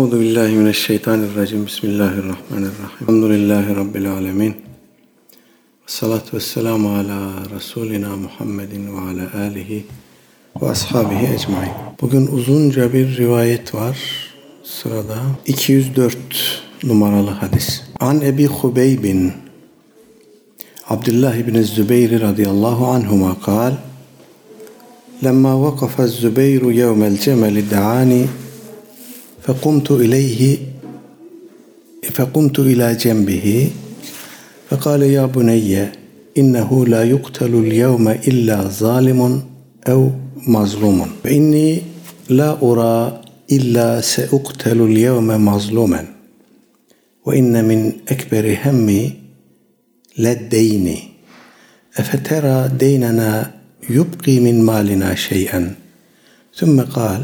Euzu billahi mineşşeytanirracim. Bismillahirrahmanirrahim. Elhamdülillahi rabbil alamin. Salatu vesselamu ala Resulina Muhammedin ve ala alihi ve ashabihi ecmain. Bugün uzunca bir rivayet var. Sırada 204 numaralı hadis. An Ebi Hubeybin Abdullah ibn Zübeyir radıyallahu anhuma kal لما وقف الزبير يوم الجمل دعاني فقمت إليه فقمت إلى جنبه فقال يا بني إنه لا يقتل اليوم إلا ظالم أو مظلوم. فإني لا أرى إلا سأقتل اليوم مظلوما وإن من أكبر همي للدين أفترى ديننا يبقي من مالنا شيئا؟ ثم قال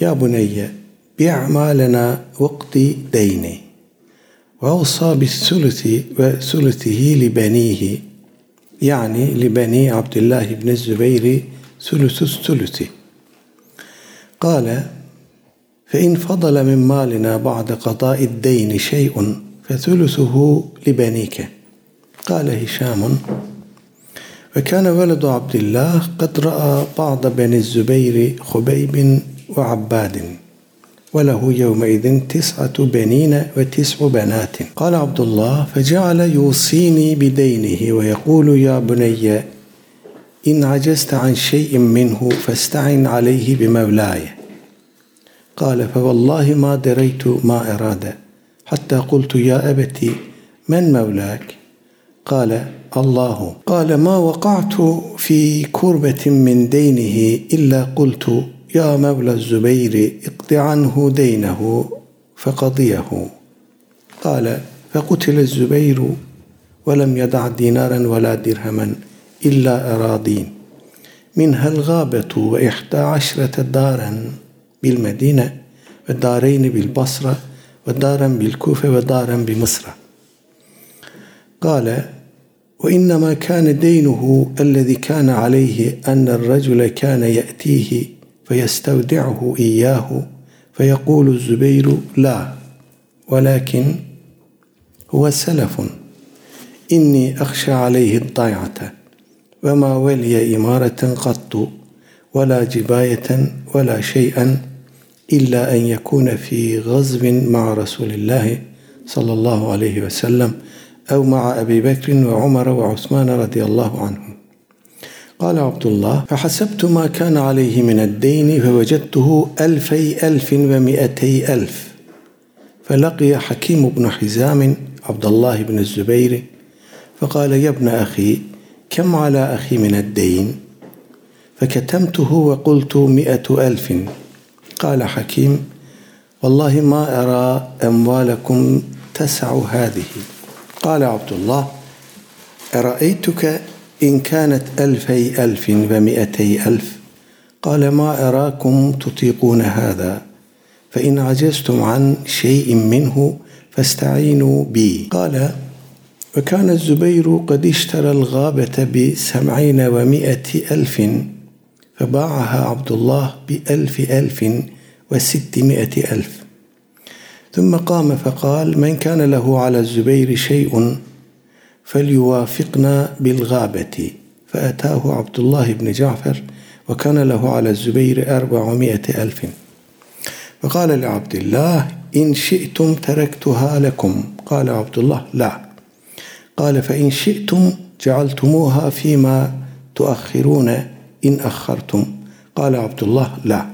يا بني بع مالنا وقت ديني وأوصى بالثلث وثلثه لبنيه يعني لبني عبد الله بن الزبير ثلث الثلث. قال فإن فضل من مالنا بعد قضاء الدين شيء فثلثه لبنيك. قال هشام وكان ولد عبد الله قد رأى بعض بني الزبير خبيب وعباد. وله يومئذ تسعة بنين وتسع بنات. قال عبد الله فجعل يوصيني بدينه ويقول يا بني إن عجزت عن شيء منه فاستعن عليه بمولاي. قال فوالله ما دريت ما أراد حتى قلت يا أبت من مولاك؟ قال الله. قال ما وقعت في كربة من دينه إلا قلت يا مولى الزبير اقض عنه دينه فقضيه. قال فقتل الزبير ولم يدع دينارا ولا درهما إلا أراضين منها الغابة وإحدى عشرة دارا بالمدينة ودارين بالبصرة ودارا بالكوفة ودارا بمصر. قال وإنما كان دينه الذي كان عليه أن الرجل كان يأتيه فيستودعه إياه فيقول الزبير لا ولكن هو سلف. إني أخشى عليه الضيعة وما ولي إمارة قط ولا جباية ولا شيئا إلا أن يكون في غزو مع رسول الله صلى الله عليه وسلم أو مع أبي بكر وعمر وعثمان رضي الله عنهم. قال عبد الله فحسبت ما كان عليه من الدين فوجدته ألفي ألف ومئتي ألف. فلقي حكيم بن حزام عبد الله بن الزبير فقال يا ابن أخي كم على أخي من الدين؟ فكتمته وقلت مئة ألف. قال حكيم والله ما أرى أموالكم تسع هذه. قال عبد الله أرأيتك إن كانت ألفي ألف ومئتي ألف قال ما أراكم تطيقون هذا فإن عجزتم عن شيء منه فاستعينوا بي. قال وكان الزبير قد اشترى الغابة بسبعين ومائة ألف فباعها عبد الله بألف ألف وستمائة ألف. ثم قام فقال من كان له على الزبير شيء فليوافقنا بالغابة. فأتاه عبد الله بن جعفر وكان له على الزبير أربعمائة ألف. فقال لعبد الله إن شئتم تركتها لكم. قال عبد الله لا. قال فإن شئتم جعلتموها فيما تؤخرون إن أخرتم. قال عبد الله لا.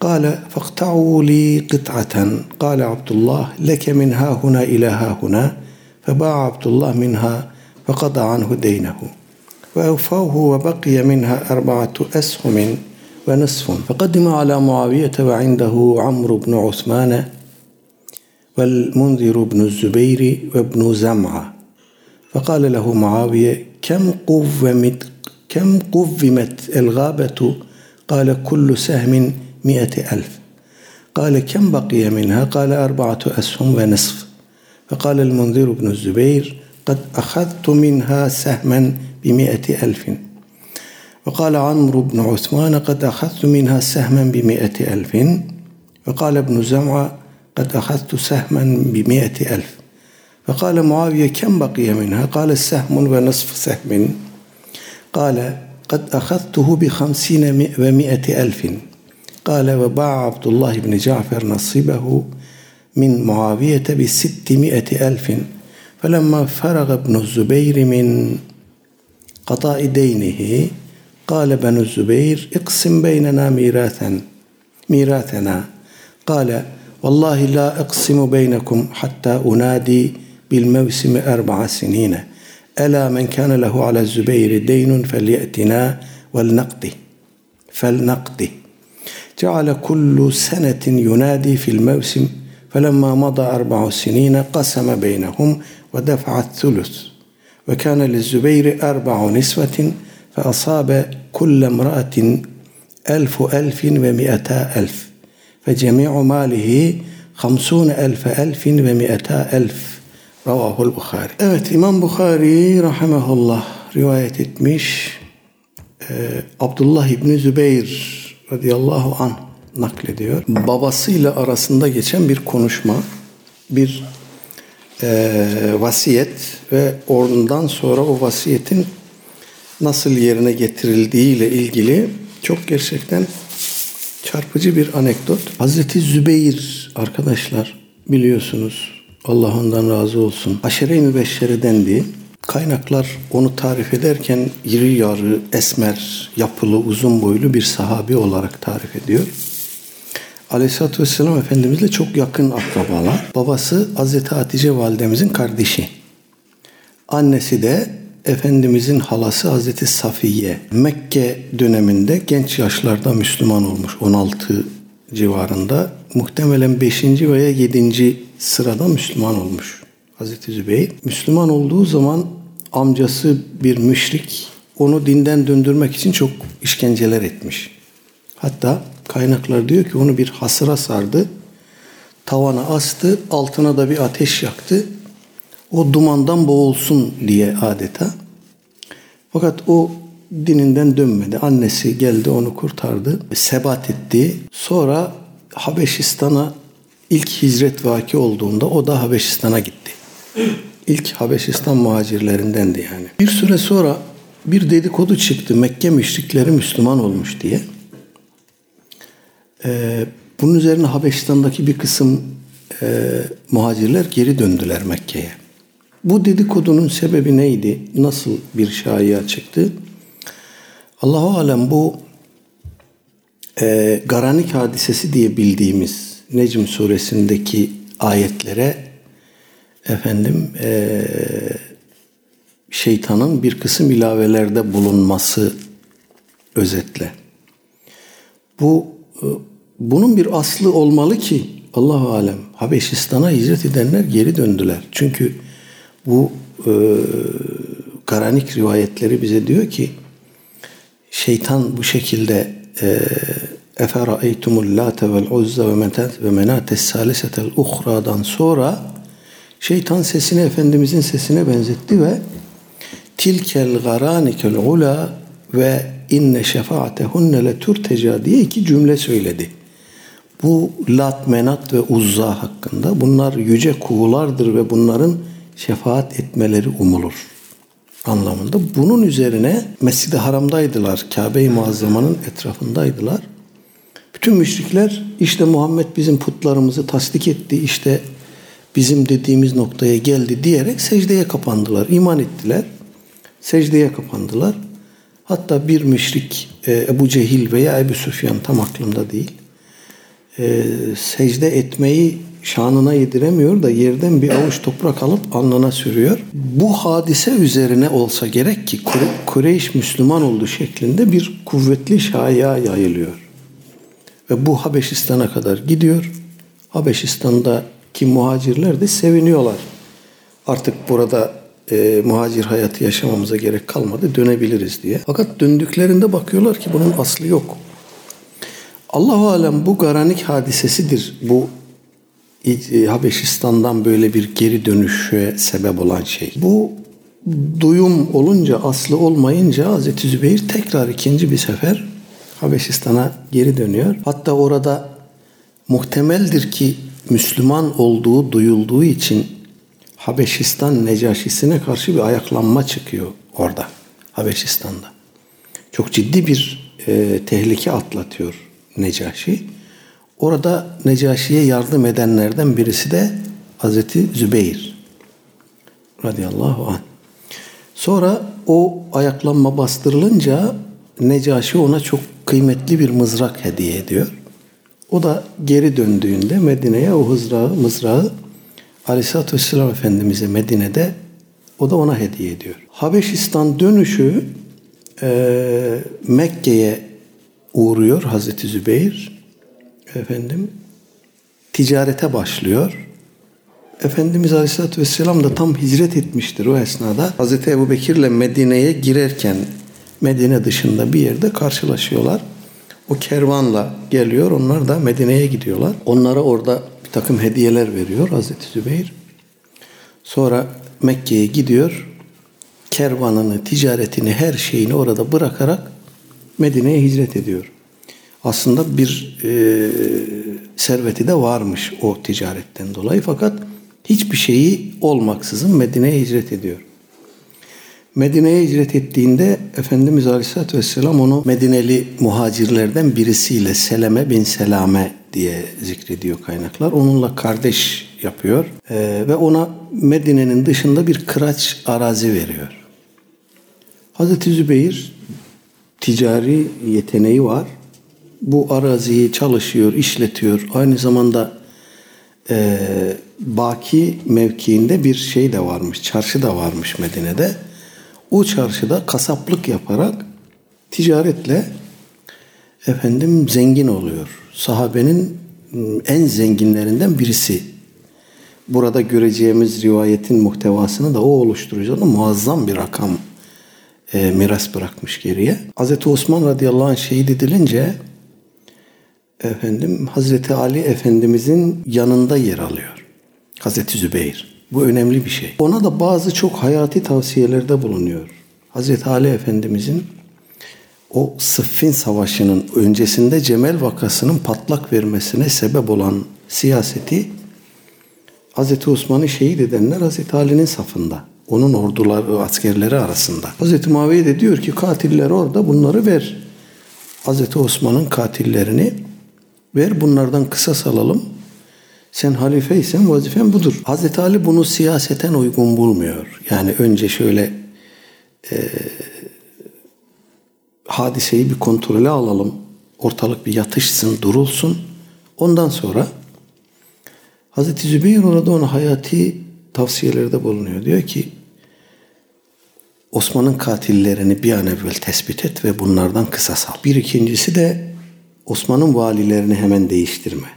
قال فاقطعوا لي قطعة. قال عبد الله لك من ها هنا إلى ها هنا. فباع عبد الله منها فقضى عنه دينه. وأوفوه وبقي منها أربعة أسهم ونصف. فقدم على معاوية وعنده عمرو بن عثمان والمنذر بن الزبير وابن زمعة. فقال له معاوية كم قومت كم قومت الغابة؟ قال كل سهم مئة ألف قال كم بقي منها؟ قال أربعة أسهم ونصف فقال المنذر بن الزبير قد أخذت منها سهما بمئة ألف. وقال عمرو بن عثمان قد أخذت منها سهما بمئة ألف. وقال ابن زمعة قد أخذت سهما بمئة ألف. فقال معاوية كم بقي منها؟ قال السهم ونصف سهم. قال قد أخذته بخمسين ومئة ألف. قال وباع عبد الله بن جعفر نصيبه من معاوية بستمائة ألف فلما فرغ ابن الزبير من قضاء دينه قال بن الزبير اقسم بيننا ميراثا ميراثنا. قال والله لا أقسم بينكم حتى أنادي بالموسم أربع سنين. ألا من كان له على الزبير دين فليأتنا ولنقضه. فلنقضه. جعل كل سنة ينادي في الموسم فلما مضى أربع سنين قسم بينهم ودفع الثلث وكان للزبير أربع نسوة فأصاب كل امرأة ألف ألف ومئتا ألف فجميع ماله خمسون ألف ألف ومئتا ألف. رواه البخاري. Evet İmam Bukhari rahimahullah rivayet etmiş. Ee, Abdullah İbni Zübeyir radıyallahu an naklediyor. Babasıyla arasında geçen bir konuşma, bir e, vasiyet ve ondan sonra o vasiyetin nasıl yerine getirildiği ile ilgili çok gerçekten çarpıcı bir anekdot. Hazreti Zübeyir arkadaşlar biliyorsunuz Allah ondan razı olsun. Aşere-i Mübeşşere'dendi. Kaynaklar onu tarif ederken iri yarı, esmer, yapılı, uzun boylu bir sahabi olarak tarif ediyor. Aleyhisselatü Vesselam Efendimizle çok yakın akrabalar. Babası Hazreti Hatice Validemizin kardeşi. Annesi de Efendimizin halası Hazreti Safiye Mekke döneminde genç yaşlarda Müslüman olmuş 16 civarında muhtemelen 5. veya 7. sırada Müslüman olmuş Hazreti Zübeyir. Müslüman olduğu zaman amcası bir müşrik onu dinden döndürmek için çok işkenceler etmiş. Hatta kaynaklar diyor ki onu bir hasıra sardı. Tavana astı, altına da bir ateş yaktı o dumandan boğulsun diye adeta. Fakat o dininden dönmedi. Annesi geldi onu kurtardı. Sebat etti. Sonra Habeşistan'a ilk hicret vaki olduğunda o da Habeşistan'a gitti. İlk Habeşistan muhacirlerindendi yani. Bir süre sonra bir dedikodu çıktı. Mekke müşrikleri Müslüman olmuş diye. Ee, bunun üzerine Habeşistan'daki bir kısım e, muhacirler geri döndüler Mekke'ye. Bu dedikodunun sebebi neydi? Nasıl bir şaya çıktı? Allahu alem bu e, Garanik hadisesi diye bildiğimiz Necm suresindeki ayetlere efendim e, şeytanın bir kısım ilavelerde bulunması özetle. Bu e, bunun bir aslı olmalı ki Allahu alem Habeşistan'a hicret edenler geri döndüler. Çünkü bu e, Garanik rivayetleri bize diyor ki şeytan bu şekilde Efera'eytumul late vel uzza ve menat ve menates salisetel uhra'dan sonra şeytan sesini Efendimizin sesine benzetti ve tilkel garanikel ula ve inne şefaatehunne le turteca diye iki cümle söyledi. Bu Lat, Menat ve Uzza hakkında bunlar yüce kuğulardır ve bunların şefaat etmeleri umulur anlamında. Bunun üzerine Mescid-i Haram'daydılar. Kabe-i Muazzama'nın etrafındaydılar. Bütün müşrikler işte Muhammed bizim putlarımızı tasdik etti. İşte bizim dediğimiz noktaya geldi diyerek secdeye kapandılar. iman ettiler. Secdeye kapandılar. Hatta bir müşrik e, Ebu Cehil veya Ebu Süfyan tam aklımda değil. E, secde etmeyi şanına yediremiyor da yerden bir avuç toprak alıp alnına sürüyor. Bu hadise üzerine olsa gerek ki Kureyş Müslüman oldu şeklinde bir kuvvetli şaya yayılıyor. Ve bu Habeşistan'a kadar gidiyor. Habeşistan'daki muhacirler de seviniyorlar. Artık burada e, muhacir hayatı yaşamamıza gerek kalmadı dönebiliriz diye. Fakat döndüklerinde bakıyorlar ki bunun aslı yok. Allahu alem bu garanik hadisesidir. Bu e, Habeşistan'dan böyle bir geri dönüşe sebep olan şey. Bu duyum olunca, aslı olmayınca Hazreti Zübeyir tekrar ikinci bir sefer Habeşistan'a geri dönüyor. Hatta orada muhtemeldir ki Müslüman olduğu duyulduğu için Habeşistan Necaşisine karşı bir ayaklanma çıkıyor orada. Habeşistan'da. Çok ciddi bir e, tehlike atlatıyor Necaşi. Orada Necaşi'ye yardım edenlerden birisi de Hazreti Zübeyir radıyallahu anh. Sonra o ayaklanma bastırılınca Necaşi ona çok kıymetli bir mızrak hediye ediyor. O da geri döndüğünde Medine'ye o hızrağı, mızrağı Aleyhisselatü Vesselam Efendimiz'e Medine'de o da ona hediye ediyor. Habeşistan dönüşü e, Mekke'ye uğruyor Hazreti Zübeyir. Efendim ticarete başlıyor. Efendimiz Aleyhisselatü Vesselam da tam hicret etmiştir o esnada. Hazreti Ebu Bekir'le Medine'ye girerken Medine dışında bir yerde karşılaşıyorlar. O kervanla geliyor. Onlar da Medine'ye gidiyorlar. Onlara orada bir takım hediyeler veriyor Hazreti Zübeyir. Sonra Mekke'ye gidiyor. Kervanını, ticaretini, her şeyini orada bırakarak Medine'ye hicret ediyor. Aslında bir e, serveti de varmış o ticaretten dolayı fakat hiçbir şeyi olmaksızın Medine'ye hicret ediyor. Medine'ye hicret ettiğinde Efendimiz Aleyhisselatü Vesselam onu Medineli muhacirlerden birisiyle Seleme bin Selame diye zikrediyor kaynaklar. Onunla kardeş yapıyor ee, ve ona Medine'nin dışında bir kıraç arazi veriyor. Hazreti Zübeyir ticari yeteneği var. Bu araziyi çalışıyor, işletiyor. Aynı zamanda e, Baki mevkiinde bir şey de varmış, çarşı da varmış Medine'de. O çarşıda kasaplık yaparak ticaretle efendim zengin oluyor. Sahabenin ıı, en zenginlerinden birisi. Burada göreceğimiz rivayetin muhtevasını da o oluşturacak. Muazzam bir rakam e, miras bırakmış geriye. Hz. Osman radıyallahu anh şehit edilince efendim Hazreti Ali Efendimizin yanında yer alıyor. Hazreti Zübeyir. Bu önemli bir şey. Ona da bazı çok hayati tavsiyelerde bulunuyor. Hazreti Ali Efendimizin o Sıffin Savaşı'nın öncesinde Cemel vakasının patlak vermesine sebep olan siyaseti Hazreti Osman'ı şehit edenler Hazreti Ali'nin safında. Onun orduları, askerleri arasında. Hazreti Muaviye de diyor ki katiller orada bunları ver. Hazreti Osman'ın katillerini ver bunlardan kısas alalım. Sen halifeysen vazifen budur. Hazreti Ali bunu siyaseten uygun bulmuyor. Yani önce şöyle e, hadiseyi bir kontrole alalım. Ortalık bir yatışsın, durulsun. Ondan sonra Hazreti Zübeyir orada ona hayati tavsiyelerde bulunuyor. Diyor ki Osman'ın katillerini bir an evvel tespit et ve bunlardan kısas al. Bir ikincisi de Osman'ın valilerini hemen değiştirme.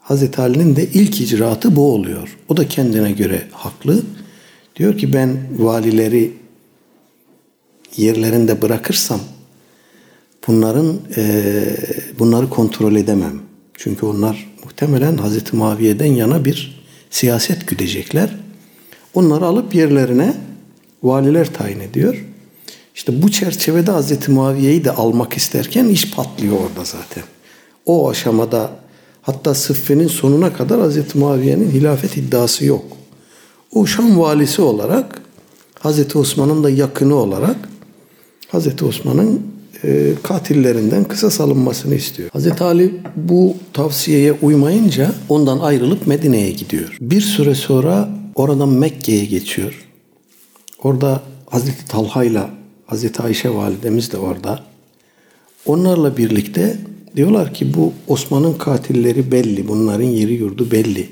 Hazreti Ali'nin de ilk icraatı bu oluyor. O da kendine göre haklı. Diyor ki ben valileri yerlerinde bırakırsam bunların e, bunları kontrol edemem. Çünkü onlar muhtemelen Hazreti Muaviye'den yana bir siyaset güdecekler. Onları alıp yerlerine valiler tayin ediyor. İşte bu çerçevede Hazreti Muaviye'yi de almak isterken iş patlıyor orada zaten. O aşamada hatta Sıffe'nin sonuna kadar Hazreti Muaviye'nin hilafet iddiası yok. O Şam valisi olarak Hazreti Osman'ın da yakını olarak Hazreti Osman'ın katillerinden kısa alınmasını istiyor. Hazreti Ali bu tavsiyeye uymayınca ondan ayrılıp Medine'ye gidiyor. Bir süre sonra oradan Mekke'ye geçiyor. Orada Hazreti Talha ile Hazreti Ayşe validemiz de orada. Onlarla birlikte diyorlar ki bu Osman'ın katilleri belli. Bunların yeri yurdu belli.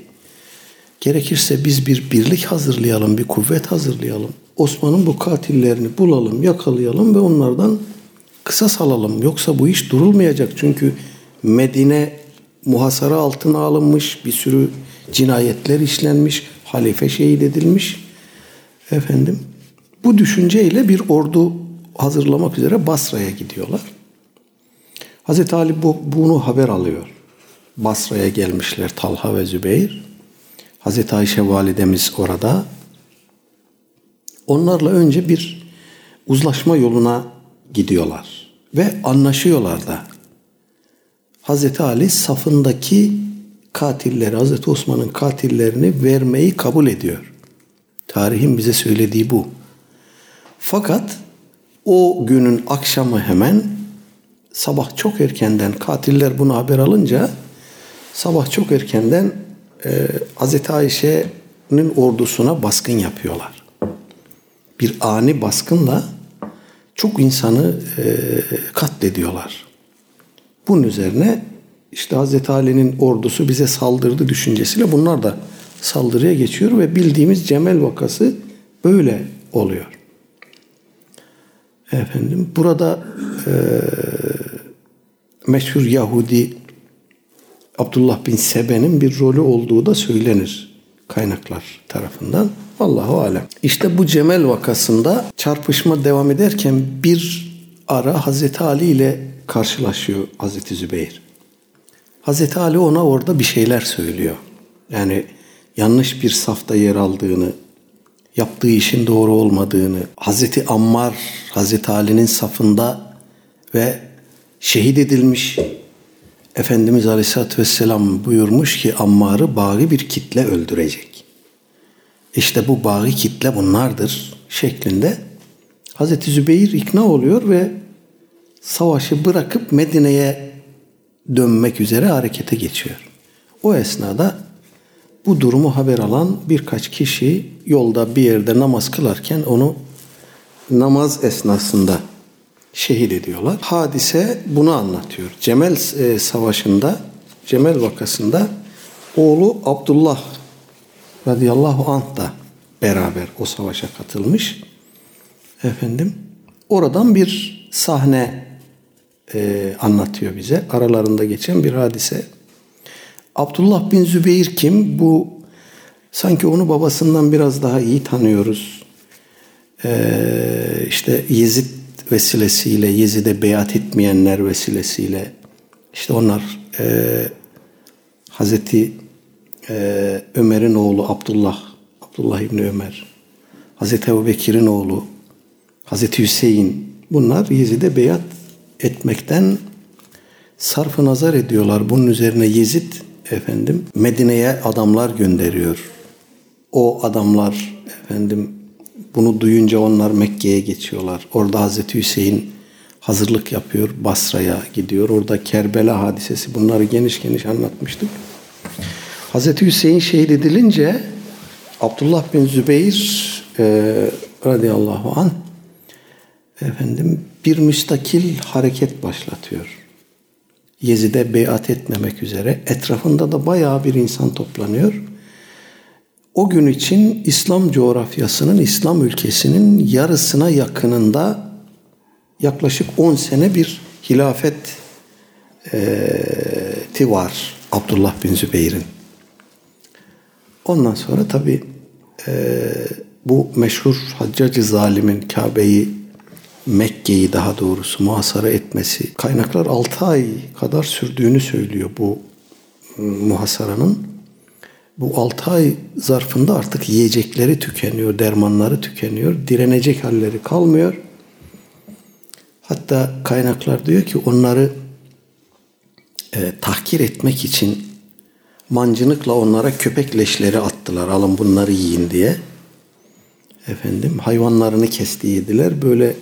Gerekirse biz bir birlik hazırlayalım, bir kuvvet hazırlayalım. Osman'ın bu katillerini bulalım, yakalayalım ve onlardan kısas alalım. Yoksa bu iş durulmayacak. Çünkü Medine muhasara altına alınmış, bir sürü cinayetler işlenmiş, halife şehit edilmiş. Efendim, bu düşünceyle bir ordu hazırlamak üzere Basra'ya gidiyorlar. Hazreti Ali bu, bunu haber alıyor. Basra'ya gelmişler Talha ve Zübeyir. Hazreti Ayşe validemiz orada. Onlarla önce bir uzlaşma yoluna gidiyorlar ve anlaşıyorlar da. Hazreti Ali safındaki katilleri, Hazreti Osman'ın katillerini vermeyi kabul ediyor. Tarihin bize söylediği bu. Fakat o günün akşamı hemen sabah çok erkenden katiller bunu haber alınca sabah çok erkenden e, Hazreti Ayşe'nin ordusuna baskın yapıyorlar. Bir ani baskınla çok insanı e, katlediyorlar. Bunun üzerine işte Hazreti Ali'nin ordusu bize saldırdı düşüncesiyle bunlar da saldırıya geçiyor ve bildiğimiz Cemel vakası böyle oluyor. Efendim burada e, meşhur Yahudi Abdullah bin Sebe'nin bir rolü olduğu da söylenir kaynaklar tarafından. Allahu alem. İşte bu Cemel vakasında çarpışma devam ederken bir ara Hazreti Ali ile karşılaşıyor Hazreti Zübeyir. Hazreti Ali ona orada bir şeyler söylüyor. Yani yanlış bir safta yer aldığını, yaptığı işin doğru olmadığını, Hazreti Ammar Hazreti Ali'nin safında ve şehit edilmiş. Efendimiz Aleyhisselatü Vesselam buyurmuş ki Ammar'ı bağı bir kitle öldürecek. İşte bu bağı kitle bunlardır şeklinde Hazreti Zübeyir ikna oluyor ve savaşı bırakıp Medine'ye dönmek üzere harekete geçiyor. O esnada bu durumu haber alan birkaç kişi yolda bir yerde namaz kılarken onu namaz esnasında şehit ediyorlar. Hadise bunu anlatıyor. Cemel e, Savaşı'nda, Cemel vakasında oğlu Abdullah radıyallahu anh da beraber o savaşa katılmış. Efendim, oradan bir sahne e, anlatıyor bize. Aralarında geçen bir hadise. Abdullah bin Zübeyir kim? Bu sanki onu babasından biraz daha iyi tanıyoruz. Ee, işte Yezid vesilesiyle, Yezid'e beyat etmeyenler vesilesiyle işte onlar e, Hazreti e, Ömer'in oğlu Abdullah, Abdullah İbni Ömer, Hazreti Ebu Bekir'in oğlu, Hazreti Hüseyin bunlar Yezid'e beyat etmekten sarfı nazar ediyorlar. Bunun üzerine Yezid efendim Medine'ye adamlar gönderiyor. O adamlar efendim bunu duyunca onlar Mekke'ye geçiyorlar. Orada Hazreti Hüseyin hazırlık yapıyor. Basra'ya gidiyor. Orada Kerbela hadisesi bunları geniş geniş anlatmıştık. Hazreti Hüseyin şehit edilince Abdullah bin Zübeyir e, radıyallahu an efendim bir müstakil hareket başlatıyor. Yezid'e beyat etmemek üzere. Etrafında da bayağı bir insan toplanıyor. O gün için İslam coğrafyasının, İslam ülkesinin yarısına yakınında yaklaşık 10 sene bir hilafet e, var Abdullah bin Zübeyir'in. Ondan sonra tabi e, bu meşhur Haccacı zalimin Kabe'yi Mekke'yi daha doğrusu muhasara etmesi kaynaklar 6 ay kadar sürdüğünü söylüyor bu ıı, muhasaranın. Bu 6 ay zarfında artık yiyecekleri tükeniyor, dermanları tükeniyor, direnecek halleri kalmıyor. Hatta kaynaklar diyor ki onları e, tahkir etmek için mancınıkla onlara köpek leşleri attılar. Alın bunları yiyin diye. Efendim hayvanlarını kesti yediler. Böyle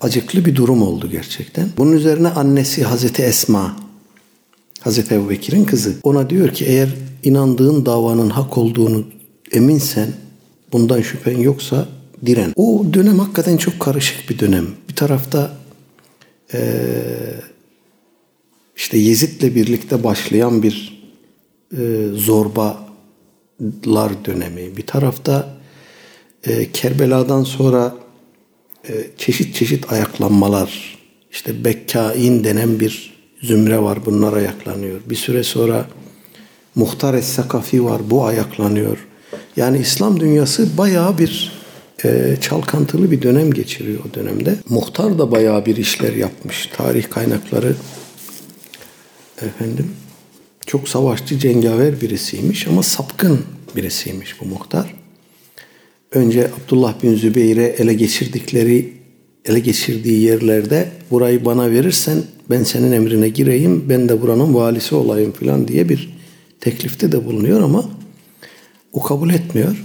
acıklı bir durum oldu gerçekten. Bunun üzerine annesi Hazreti Esma, Hazreti Ebu Bekir'in kızı ona diyor ki eğer inandığın davanın hak olduğunu eminsen, bundan şüphen yoksa diren. O dönem hakikaten çok karışık bir dönem. Bir tarafta ee, işte Yezid'le birlikte başlayan bir e, zorbalar dönemi. Bir tarafta e, Kerbela'dan sonra e, çeşit çeşit ayaklanmalar, işte Bekkain denen bir zümre var bunlar ayaklanıyor. Bir süre sonra Muhtar Es-Sakafi var bu ayaklanıyor. Yani İslam dünyası bayağı bir e, çalkantılı bir dönem geçiriyor o dönemde. Muhtar da bayağı bir işler yapmış. Tarih kaynakları efendim çok savaşçı cengaver birisiymiş ama sapkın birisiymiş bu muhtar önce Abdullah bin Zübeyir'e ele geçirdikleri ele geçirdiği yerlerde burayı bana verirsen ben senin emrine gireyim ben de buranın valisi olayım filan diye bir teklifte de bulunuyor ama o kabul etmiyor.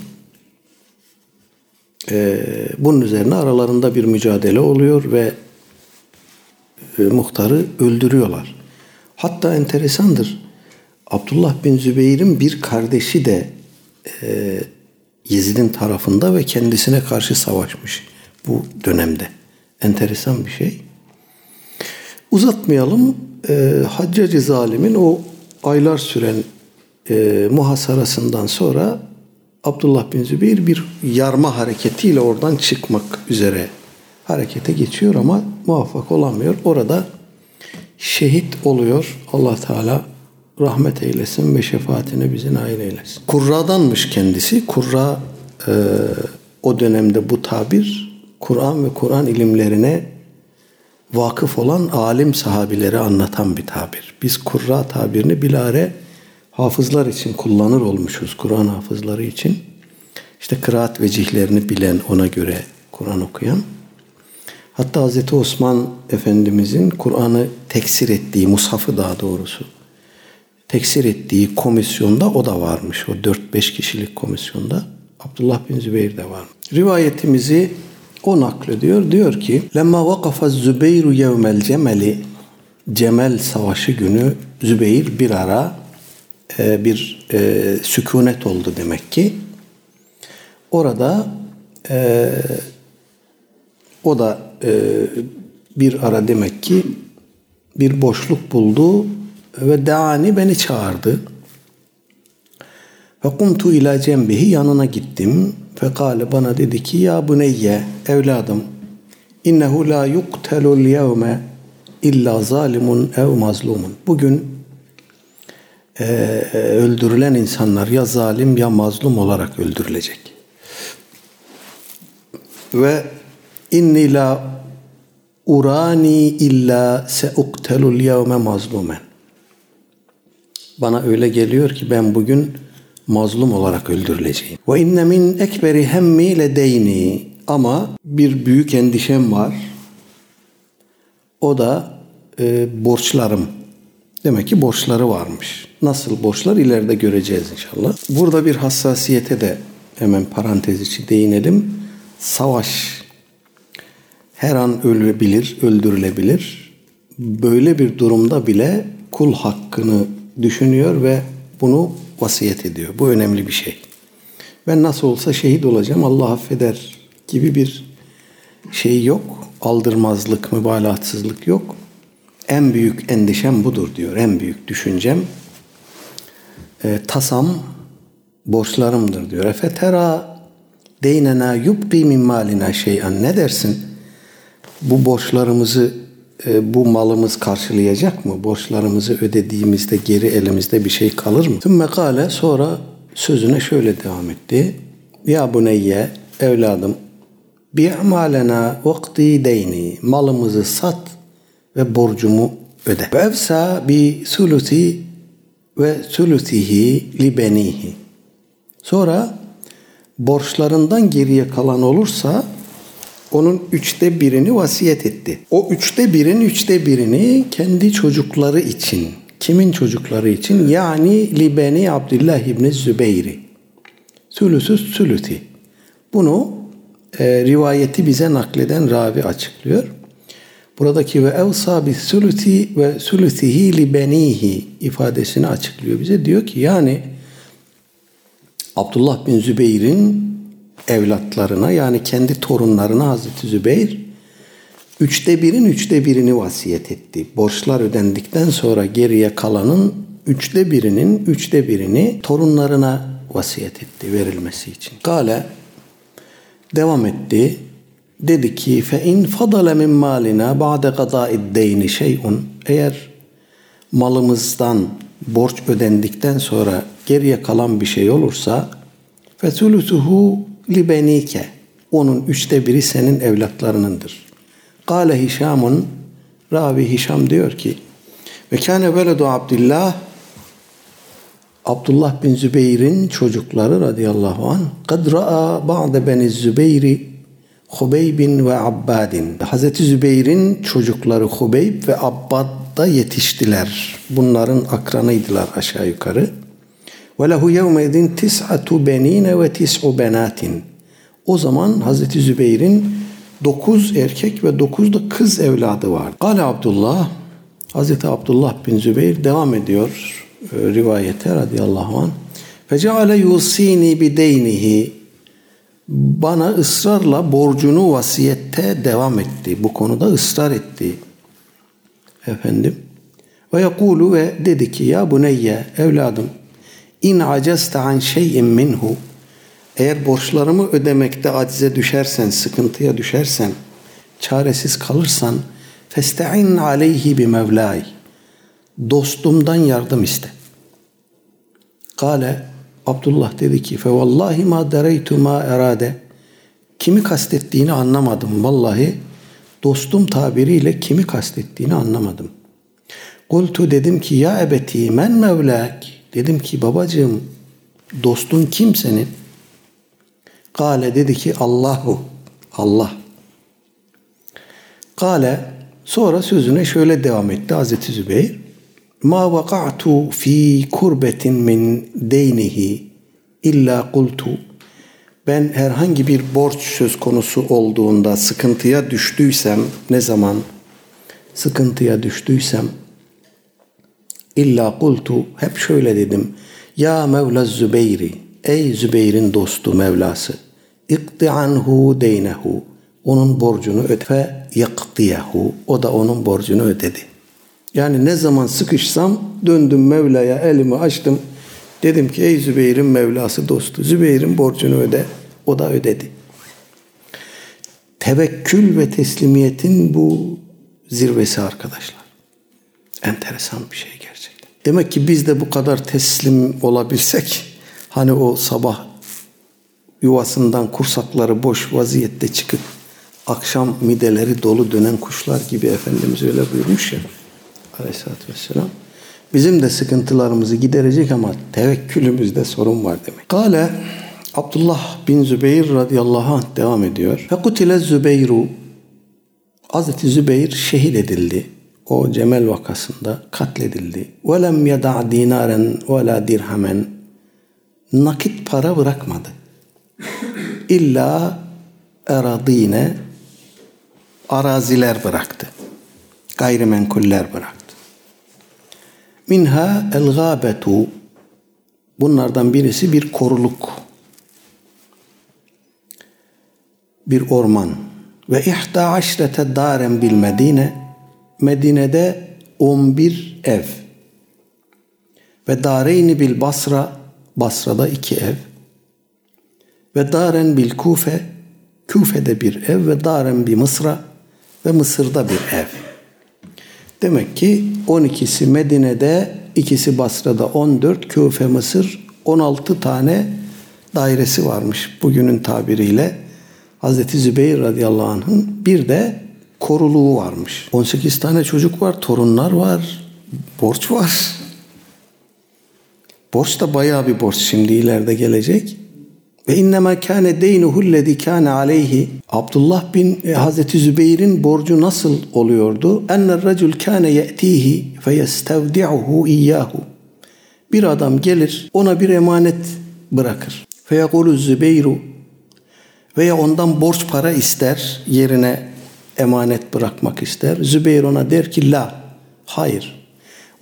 Ee, bunun üzerine aralarında bir mücadele oluyor ve e, muhtarı öldürüyorlar. Hatta enteresandır. Abdullah bin Zübeyir'in bir kardeşi de e, Yezid'in tarafında ve kendisine karşı savaşmış bu dönemde. Enteresan bir şey. Uzatmayalım. E, Haccacı zalimin o aylar süren e, muhasarasından sonra Abdullah bin Zübeyir bir yarma hareketiyle oradan çıkmak üzere harekete geçiyor ama muvaffak olamıyor. Orada şehit oluyor. Allah Teala rahmet eylesin ve şefaatine bizi nail eylesin. Kurradanmış kendisi. Kurra e, o dönemde bu tabir Kur'an ve Kur'an ilimlerine vakıf olan alim sahabileri anlatan bir tabir. Biz kurra tabirini bilare hafızlar için kullanır olmuşuz. Kur'an hafızları için. İşte kıraat vecihlerini bilen ona göre Kur'an okuyan. Hatta Hz. Osman Efendimizin Kur'an'ı teksir ettiği, mushafı daha doğrusu, teksir ettiği komisyonda o da varmış. O 4-5 kişilik komisyonda. Abdullah bin Zübeyir de var. Rivayetimizi o naklediyor. Diyor ki Lemma vakafa Zübeyru yevmel cemeli Cemel Savaşı günü Zübeyir bir ara e, bir e, sükunet oldu demek ki. Orada e, o da e, bir ara demek ki bir boşluk buldu ve deani beni çağırdı. Ve kumtu ila cembihi yanına gittim. Fekale bana dedi ki ya buneyye evladım innehu la yuktelul yevme illa zalimun ev mazlumun. Bugün e, öldürülen insanlar ya zalim ya mazlum olarak öldürülecek. Ve inni la urani illa seuktelul yevme mazlumen. Bana öyle geliyor ki ben bugün mazlum olarak öldürüleceğim. Ve inne min ekberi hemmi ledeyni ama bir büyük endişem var. O da e, borçlarım. Demek ki borçları varmış. Nasıl borçlar ileride göreceğiz inşallah. Burada bir hassasiyete de hemen parantez içi değinelim. Savaş her an ölebilir, öldürülebilir. Böyle bir durumda bile kul hakkını düşünüyor ve bunu vasiyet ediyor. Bu önemli bir şey. Ben nasıl olsa şehit olacağım, Allah affeder gibi bir şey yok. Aldırmazlık, mübalağatsızlık yok. En büyük endişem budur diyor. En büyük düşüncem e, tasam borçlarımdır diyor. Efetera deynena yubqi min malina şey'an ne dersin? Bu borçlarımızı bu malımız karşılayacak mı? Borçlarımızı ödediğimizde geri elimizde bir şey kalır mı? Tüm mekale sonra sözüne şöyle devam etti. Ya buneyye evladım bi'malena vakti deyni malımızı sat ve borcumu öde. Ve evsa bi sulusi ve sulusihi li benihi. Sonra borçlarından geriye kalan olursa onun üçte birini vasiyet etti. O üçte birin üçte birini kendi çocukları için. Kimin çocukları için? Yani Libeni Abdullah İbni Zübeyri. Sülüsü sülüti. Bunu e, rivayeti bize nakleden ravi açıklıyor. Buradaki ve evsa bi sülüti ve sülütihi li benihi ifadesini açıklıyor bize. Diyor ki yani Abdullah bin Zübeyir'in evlatlarına yani kendi torunlarına Hazreti Zübeyir üçte birin üçte birini vasiyet etti. Borçlar ödendikten sonra geriye kalanın üçte birinin üçte birini torunlarına vasiyet etti verilmesi için. Kale devam etti. Dedi ki fe in fadale min malina ba'de qada'id deyni şey'un eğer malımızdan borç ödendikten sonra geriye kalan bir şey olursa fesulusuhu libenike onun üçte biri senin evlatlarınındır. Kale Hişamun Ravi Hişam diyor ki ve kâne veledu Abdullah Abdullah bin Zübeyir'in çocukları radıyallahu an kad ra'a ba'de beni Zübeyri Hubeybin ve Abbadin. Hazreti Zübeyir'in çocukları Hubeyb ve Abbad da yetiştiler. Bunların akranıydılar aşağı yukarı. Yevmedin tis'atu benine ve tis'u benatin. O zaman Hazreti Zübeyir'in dokuz erkek ve dokuz da kız evladı var. Kale Abdullah, Hazreti Abdullah bin Zübeyir devam ediyor e, rivayete radıyallahu anh. Feceale yusini bideynihi bana ısrarla borcunu vasiyette devam etti. Bu konuda ısrar etti. Efendim. Ve yekulu ve dedi ki ya buneyye evladım in aceste an şeyin minhu. Eğer borçlarımı ödemekte acize düşersen, sıkıntıya düşersen, çaresiz kalırsan festa'in aleyhi bi mevlay dostumdan yardım iste. Kale Abdullah dedi ki fe vallahi ma dereytu ma erade. Kimi kastettiğini anlamadım. Vallahi dostum tabiriyle kimi kastettiğini anlamadım. Kultu dedim ki ya ebeti men mevlak dedim ki babacığım dostun kim senin? Kale dedi ki Allahu Allah. Kale sonra sözüne şöyle devam etti Hazreti Zübeyir. Ma vaka'tu fi kurbetin min deynihi illa kultu ben herhangi bir borç söz konusu olduğunda sıkıntıya düştüysem ne zaman sıkıntıya düştüysem illa kultu hep şöyle dedim ya Mevla Zübeyri ey Zübeyir'in dostu Mevlası ikti anhu deynehu onun borcunu öde yaktiyehu o da onun borcunu ödedi. Yani ne zaman sıkışsam döndüm Mevla'ya elimi açtım. Dedim ki ey Zübeyir'in Mevlası dostu Zübeyir'in borcunu öde. O da ödedi. Tevekkül ve teslimiyetin bu zirvesi arkadaşlar. Enteresan bir şey gerçekten. Demek ki biz de bu kadar teslim olabilsek hani o sabah yuvasından kursakları boş vaziyette çıkıp akşam mideleri dolu dönen kuşlar gibi Efendimiz öyle buyurmuş ya aleyhissalatü vesselam. Bizim de sıkıntılarımızı giderecek ama tevekkülümüzde sorun var demek. Kale Abdullah bin Zübeyir radıyallahu anh devam ediyor. Fekutile Zübeyru Hazreti Zübeyir şehit edildi. O Cemel vakasında katledildi. Yeda dinaren ve la dirhamen nakit para bırakmadı. İlla eradine araziler bıraktı. Gayrimenkuller bıraktı. Minha el gâbetu bunlardan birisi bir koruluk. Bir orman. Ve ihta aşrete daren bil Medine Medine'de 11 ev. Ve dareyni bil Basra Basra'da iki ev. Ve daren bil Kufe Küfe'de bir ev ve daren bir Mısra ve Mısır'da bir ev. Demek ki 12'si Medine'de, ikisi Basra'da 14, Küfe, Mısır 16 tane dairesi varmış bugünün tabiriyle. Hazreti Zübeyir radıyallahu anh'ın bir de koruluğu varmış. 18 tane çocuk var, torunlar var, borç var. Borç da bayağı bir borç şimdi ileride gelecek. Ve innema kâne deynuhu lezî kâne aleyhi. Abdullah bin e, Hazreti Zübeyir'in borcu nasıl oluyordu? Enne racul kâne ye'tihi feyestevdi'uhu iyyahu. Bir adam gelir ona bir emanet bırakır. Feyekulu Zübeyru veya ondan borç para ister yerine emanet bırakmak ister. Zübeyir ona der ki la hayır.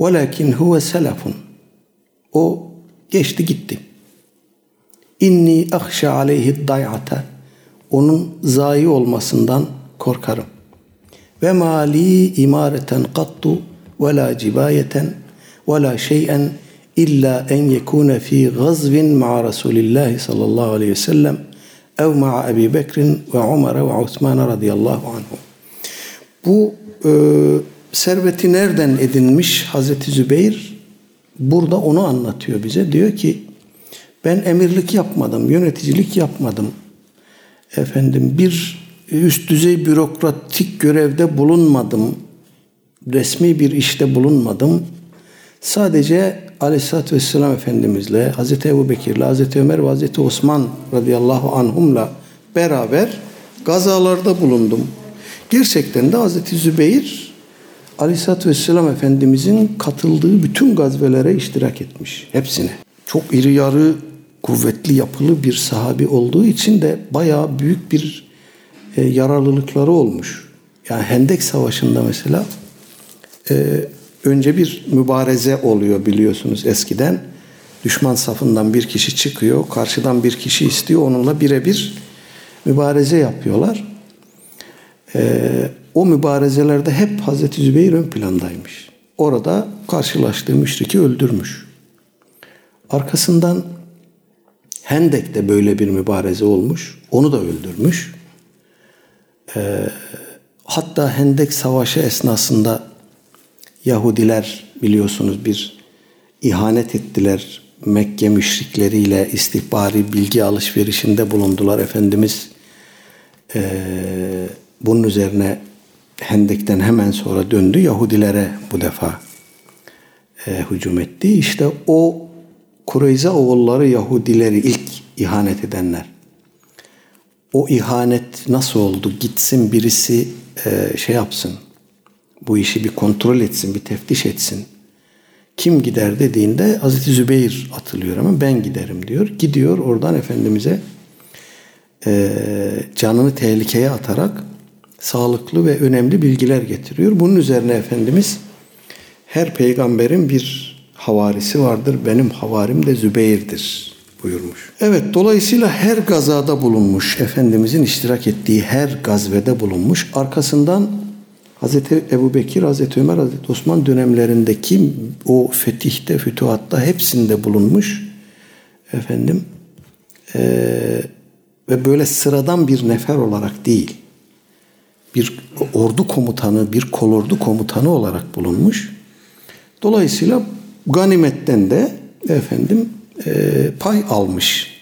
Velakin huve selafun. O geçti gitti. İnni ahşa aleyhi dayata. Onun zayi olmasından korkarım. Ve mali imareten kattu ve la cibayeten ve la şeyen illa en yekune fi gazvin ma'a Resulillah sallallahu aleyhi ve sellem ev ma'a Ebi Bekrin ve Ömer ve Osman radıyallahu anhum. Bu e, serveti nereden edinmiş Hazreti Zübeyir? Burada onu anlatıyor bize. Diyor ki ben emirlik yapmadım, yöneticilik yapmadım. Efendim bir üst düzey bürokratik görevde bulunmadım. Resmi bir işte bulunmadım. Sadece Aleyhisselatü Vesselam Efendimizle, Hazreti Ebu Bekir'le, Hazreti Ömer ve Hazreti Osman radıyallahu anhumla beraber gazalarda bulundum. Gerçekten de Hazreti Zübeyir Aleyhisselatü Vesselam Efendimizin katıldığı bütün gazvelere iştirak etmiş. Hepsine. çok iri yarı kuvvetli yapılı bir sahabi olduğu için de bayağı büyük bir e, yararlılıkları olmuş. Yani Hendek Savaşı'nda mesela e, önce bir mübareze oluyor biliyorsunuz eskiden. Düşman safından bir kişi çıkıyor, karşıdan bir kişi istiyor, onunla birebir mübareze yapıyorlar. E, o mübarezelerde hep Hazreti Zübeyir ön plandaymış. Orada karşılaştığı müşriki öldürmüş. Arkasından Hendek'te böyle bir mübareze olmuş. Onu da öldürmüş. Ee, hatta Hendek Savaşı esnasında Yahudiler biliyorsunuz bir ihanet ettiler. Mekke müşrikleriyle istihbari bilgi alışverişinde bulundular. Efendimiz e, bunun üzerine Hendek'ten hemen sonra döndü. Yahudilere bu defa e, hücum etti. İşte o Kureyze oğulları Yahudileri ilk ihanet edenler. O ihanet nasıl oldu? Gitsin birisi e, şey yapsın. Bu işi bir kontrol etsin, bir teftiş etsin. Kim gider dediğinde Hazreti Zübeyir atılıyor ama ben giderim diyor. Gidiyor oradan Efendimiz'e e, canını tehlikeye atarak sağlıklı ve önemli bilgiler getiriyor. Bunun üzerine Efendimiz her peygamberin bir havarisi vardır. Benim havarim de Zübeyir'dir buyurmuş. Evet dolayısıyla her gazada bulunmuş. Efendimizin iştirak ettiği her gazvede bulunmuş. Arkasından Hazreti Ebu Bekir, Hazreti Ömer, Hazreti Osman dönemlerindeki o fetihte, fütuhatta hepsinde bulunmuş. Efendim ee, ve böyle sıradan bir nefer olarak değil bir ordu komutanı, bir kolordu komutanı olarak bulunmuş. Dolayısıyla ganimetten de efendim e, pay almış.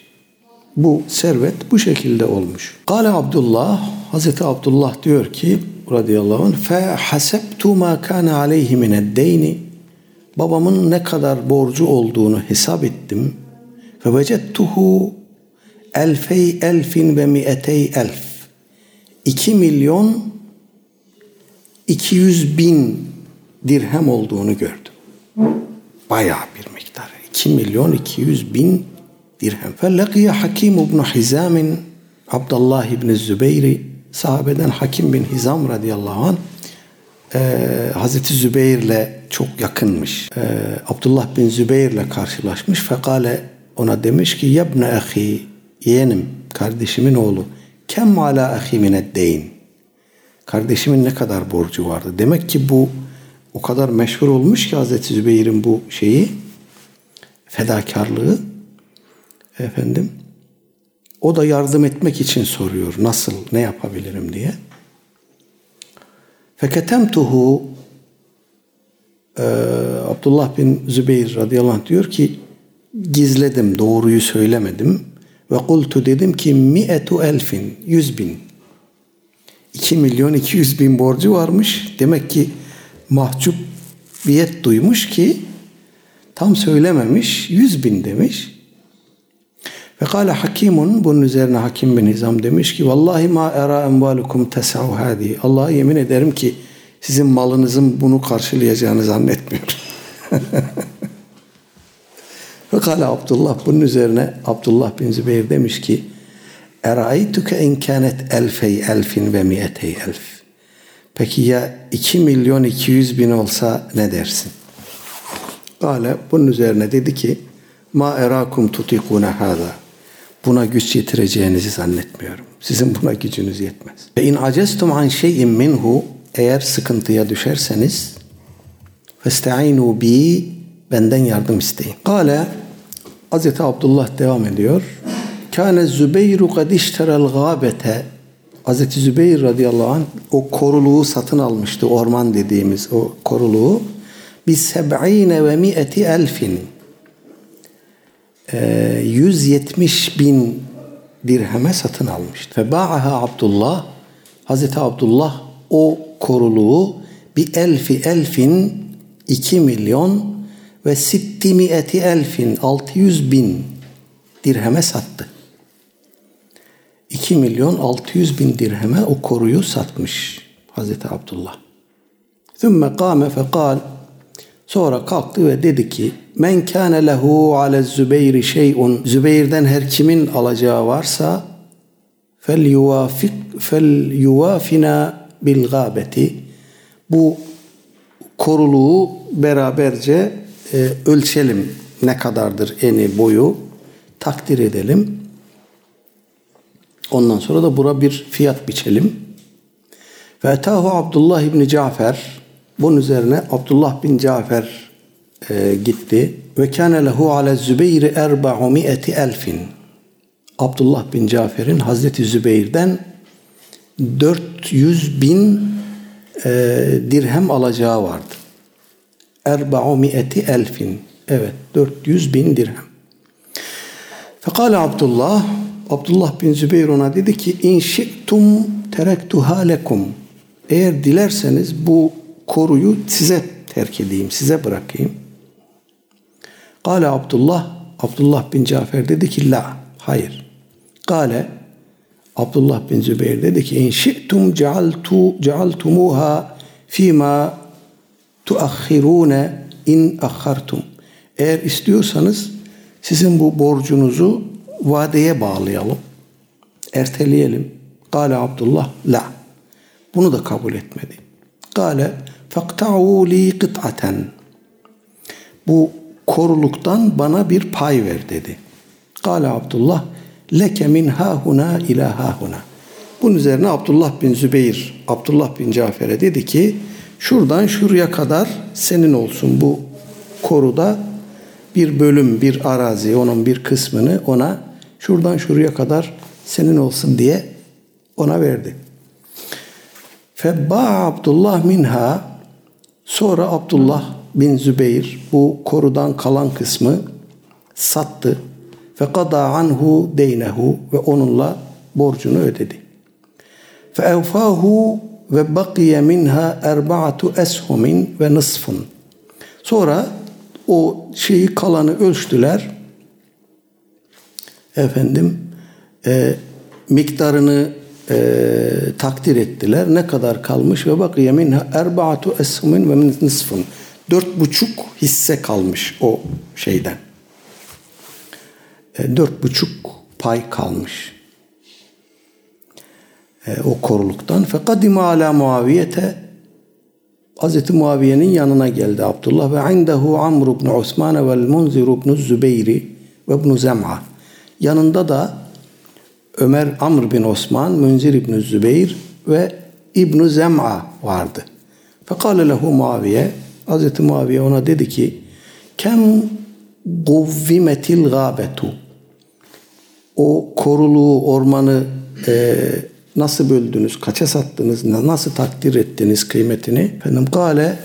Bu servet bu şekilde olmuş. Kale Abdullah, Hazreti Abdullah diyor ki radıyallahu anh fe hasebtu ma kana aleyhi mined deyni babamın ne kadar borcu olduğunu hesap ettim. Fe vecettuhu elfey elfin ve mi'etey elf. 2 milyon 200 bin dirhem olduğunu gördüm. Bayağı bir miktar. 2 milyon 200 bin dirhem. Felakiye Hakim ibn Hizam'in Abdullah ibn Zübeyri sahabeden Hakim bin Hizam radıyallahu anh e, Hazreti Zübeyir'le çok yakınmış. E, Abdullah bin Zübeyir'le karşılaşmış. Fekale ona demiş ki yebne ahi yeğenim kardeşimin oğlu kem ala ahi mineddeyn kardeşimin ne kadar borcu vardı. Demek ki bu o kadar meşhur olmuş ki Hazreti Zübeyir'in bu şeyi fedakarlığı efendim o da yardım etmek için soruyor. Nasıl, ne yapabilirim diye. Feketemtuhu e, Abdullah bin Zübeyir radıyallahu anh diyor ki gizledim, doğruyu söylemedim. Ve kultu dedim ki mi'etu elfin, yüz bin. 2 milyon 200 bin borcu varmış. Demek ki mahcubiyet duymuş ki tam söylememiş. 100 bin demiş. Ve kâle hakimun bunun üzerine hakim bin Hizam demiş ki vallahi ma era envalukum tes'u hadi. Allah'a yemin ederim ki sizin malınızın bunu karşılayacağını zannetmiyorum. Ve kâle Abdullah bunun üzerine Abdullah bin Zübeyir demiş ki Eraituke in kânet elfey elfin ve miyetey elf. Peki ya 2 milyon 200 bin olsa ne dersin? Kale bunun üzerine dedi ki ma erakum tutikune hâzâ. Buna güç yetireceğinizi zannetmiyorum. Sizin buna gücünüz yetmez. Ve in acestum an şeyin minhu eğer sıkıntıya düşerseniz festa'inu bi benden yardım isteyin. Kale Hazreti Abdullah devam ediyor. Kâne Zübeyru kad işterel gâbete Hazreti Zübeyir radıyallahu anh o koruluğu satın almıştı. Orman dediğimiz o koruluğu. Bi seb'ine ve mi'eti elfin. 170 ee, bin dirheme satın almıştı. Ve ba'aha Abdullah Hazreti Abdullah o koruluğu bir elfi elfin 2 milyon ve sittimiyeti elfin 600 bin dirheme sattı. 2 milyon 600 bin dirheme o koruyu satmış Hazreti Abdullah. Thümme kâme fekal Sonra kalktı ve dedi ki Men kâne lehu ale Zübeyri şey'un Zübeyir'den her kimin alacağı varsa fel yuvafik fel yuvafina bil gâbeti bu koruluğu beraberce e, ölçelim ne kadardır eni boyu takdir edelim. Ondan sonra da bura bir fiyat biçelim. Ve etahu Abdullah İbni Cafer bunun üzerine Abdullah bin Cafer e, gitti. Ve kâne lehu ale Zübeyri erba'u elfin. Abdullah bin Cafer'in Hazreti Zübeyir'den 400 bin e, dirhem alacağı vardı. Erba'u mi'eti elfin. Evet 400 bin dirhem. Fekale Abdullah Abdullah bin Zübeyir ona dedi ki in şi'tum terektuha lekum. Eğer dilerseniz bu koruyu size terk edeyim, size bırakayım. Kale Abdullah, Abdullah bin Cafer dedi ki la, hayır. Kale Abdullah bin Zübeyir dedi ki in şi'tum cealtu cealtumuha fima tuahhirune in akhartum. Eğer istiyorsanız sizin bu borcunuzu vadeye bağlayalım. Erteleyelim. Kale Abdullah la. Bunu da kabul etmedi. Kale fakta'u li kıt'aten. Bu koruluktan bana bir pay ver dedi. Kale Abdullah leke min hahuna ila hahuna. Bunun üzerine Abdullah bin Zübeyir, Abdullah bin Cafer'e dedi ki şuradan şuraya kadar senin olsun bu koruda bir bölüm, bir arazi, onun bir kısmını ona şuradan şuraya kadar senin olsun diye ona verdi. Febba Abdullah minha sonra Abdullah bin Zübeyir bu korudan kalan kısmı sattı. Fekada anhu deynehu ve onunla borcunu ödedi. Feevfahu ve bakiye minha erba'atu eshumin ve nısfun. Sonra o şeyi kalanı ölçtüler. Efendim e, miktarını e, takdir ettiler. Ne kadar kalmış ve bak yemin erbaatu eshumin ve nisfun. Dört buçuk hisse kalmış o şeyden. E, dört buçuk pay kalmış. E, o koruluktan. Fekadime ala muaviyete Hz. Muaviye'nin yanına geldi Abdullah ve indehu Amr ibn Osman ve Munzir ibn Zübeyri ve ibn Zem'a. Yanında da Ömer Amr bin Osman, Münzir ibn Zübeyir ve İbn Zem'a vardı. Fekale lehu Muaviye, Hz. Muaviye ona dedi ki, Kem guvvimetil gâbetu. O koruluğu, ormanı e, nasıl böldünüz, kaça sattınız, nasıl takdir ettiniz kıymetini? Efendim kale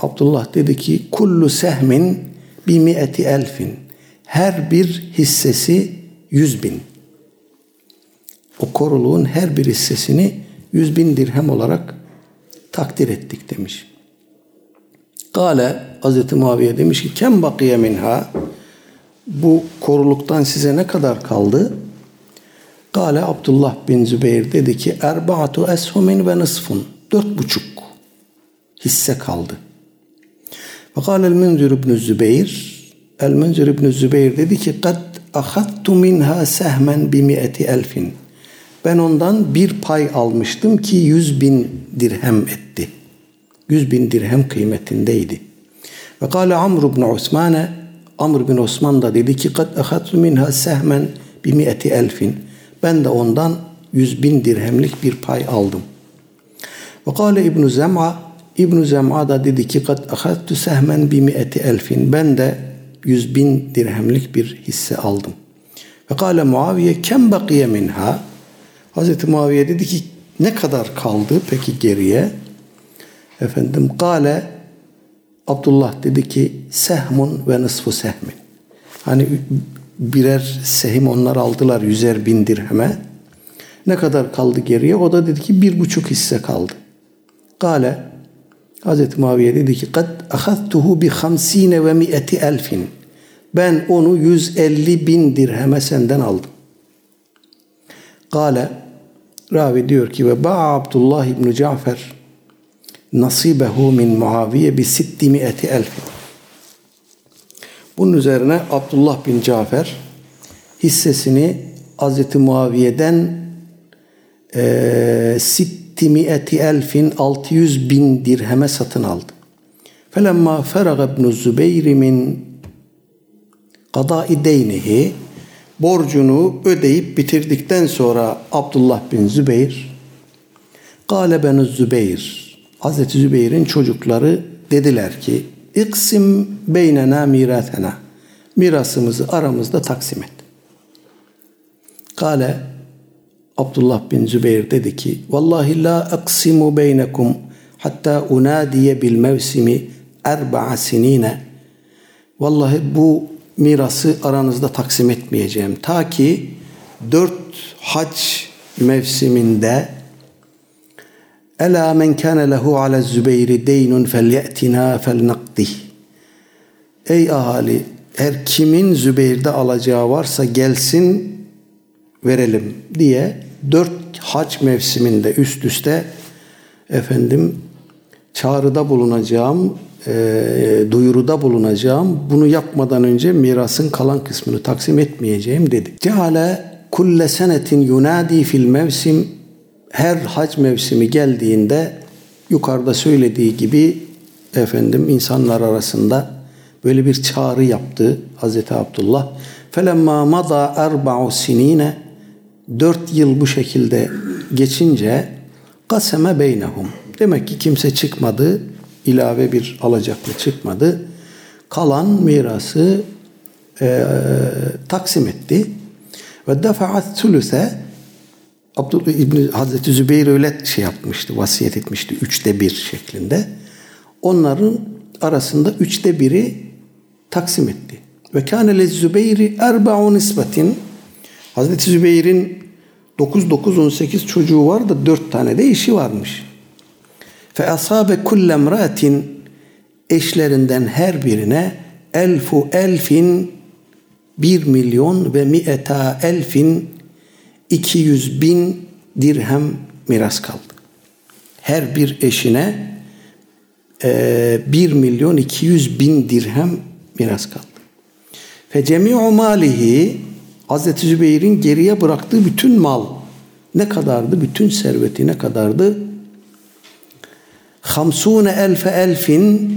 Abdullah dedi ki kullu sehmin bi mi'eti elfin. Her bir hissesi yüz bin. O koruluğun her bir hissesini yüz bin dirhem olarak takdir ettik demiş. Kale Hz. Muaviye demiş ki kem bakiye minha bu koruluktan size ne kadar kaldı? Kale Abdullah bin Zübeyir dedi ki erbaatu eshumin ve nısfun. Dört buçuk hisse kaldı. Ve kâle el-Münzir ibn Zübeyir El-Münzir ibn Zübeyir dedi ki kad ahattu minha sehmen bi mi'eti elfin. Ben ondan bir pay almıştım ki yüz bin dirhem etti. Yüz bin dirhem kıymetindeydi. Ve kâle Amr ibn Osman'e Amr bin Osman da dedi ki kad ahattu minha sehmen bi mi'eti elfin. Ben de ondan yüz bin dirhemlik bir pay aldım. Ve kâle İbn-i Zem'a İbn-i Zem'a da dedi ki kad ahadtu sehmen bi mi'eti elfin. Ben de yüz bin dirhemlik bir hisse aldım. Ve kâle Muaviye kem bakiye minha. Hazreti Muaviye dedi ki ne kadar kaldı peki geriye? Efendim kâle Abdullah dedi ki sehmun ve nısfu sehmin. Hani birer sehim onlar aldılar yüzer bin dirheme. Ne kadar kaldı geriye? O da dedi ki bir buçuk hisse kaldı. Kale Hazreti Muaviye dedi ki kad ahadtuhu bi hamsine ve mi'eti elfin. Ben onu 150 bin dirheme senden aldım. Kale Ravi diyor ki ve ba Abdullah İbni Cafer nasibehu min Muaviye bi sitti mi'eti elfin. Bunun üzerine Abdullah bin Cafer hissesini Hazreti Muaviye'den e, sitti mi'eti elfin 600 bin dirheme satın aldı. Felemma feraga ibn Zübeyr min kadai deynihi borcunu ödeyip bitirdikten sonra Abdullah bin Zübeyir Kale ben Zübeyir Hazreti Zübeyir'in çocukları dediler ki İksim beynena miratena mirasımızı aramızda taksim et. Kale Abdullah bin Zübeyir dedi ki Vallahi la aksimu beynekum hatta unadiye bil mevsimi erba'a sinine Vallahi bu mirası aranızda taksim etmeyeceğim. Ta ki dört hac mevsiminde Ela men kana lehu ala Zübeyri deynun felye'tina felnaqdih. Ey ahali her kimin Zübeyir'de alacağı varsa gelsin verelim diye dört hac mevsiminde üst üste efendim çağrıda bulunacağım, e, duyuruda bulunacağım. Bunu yapmadan önce mirasın kalan kısmını taksim etmeyeceğim dedi. Ceale kulle senetin yunadi fil mevsim her hac mevsimi geldiğinde yukarıda söylediği gibi efendim insanlar arasında böyle bir çağrı yaptı Hazreti Abdullah. Felemma mada erba'u sinine dört yıl bu şekilde geçince kaseme beynehum. Demek ki kimse çıkmadı ilave bir alacaklı çıkmadı. Kalan mirası e, taksim etti. Ve defaat sülüse Abdullah İbni Hazreti Zübeyir öyle şey yapmıştı, vasiyet etmişti üçte bir şeklinde. Onların arasında üçte biri taksim etti. Ve kâne le Zübeyri erba'u nisbetin Hazreti Zübeyir'in 9-9-18 çocuğu var da 4 tane de eşi varmış. Fe asabe kulle emratin eşlerinden her birine elfu elfin bir milyon ve mi'eta elfin 200 bin dirhem miras kaldı. Her bir eşine e, 1 milyon 200 bin dirhem miras kaldı. Fe cemi'u malihi Hazreti Zübeyir'in geriye bıraktığı bütün mal ne kadardı? Bütün serveti ne kadardı? Hamsune elfe elfin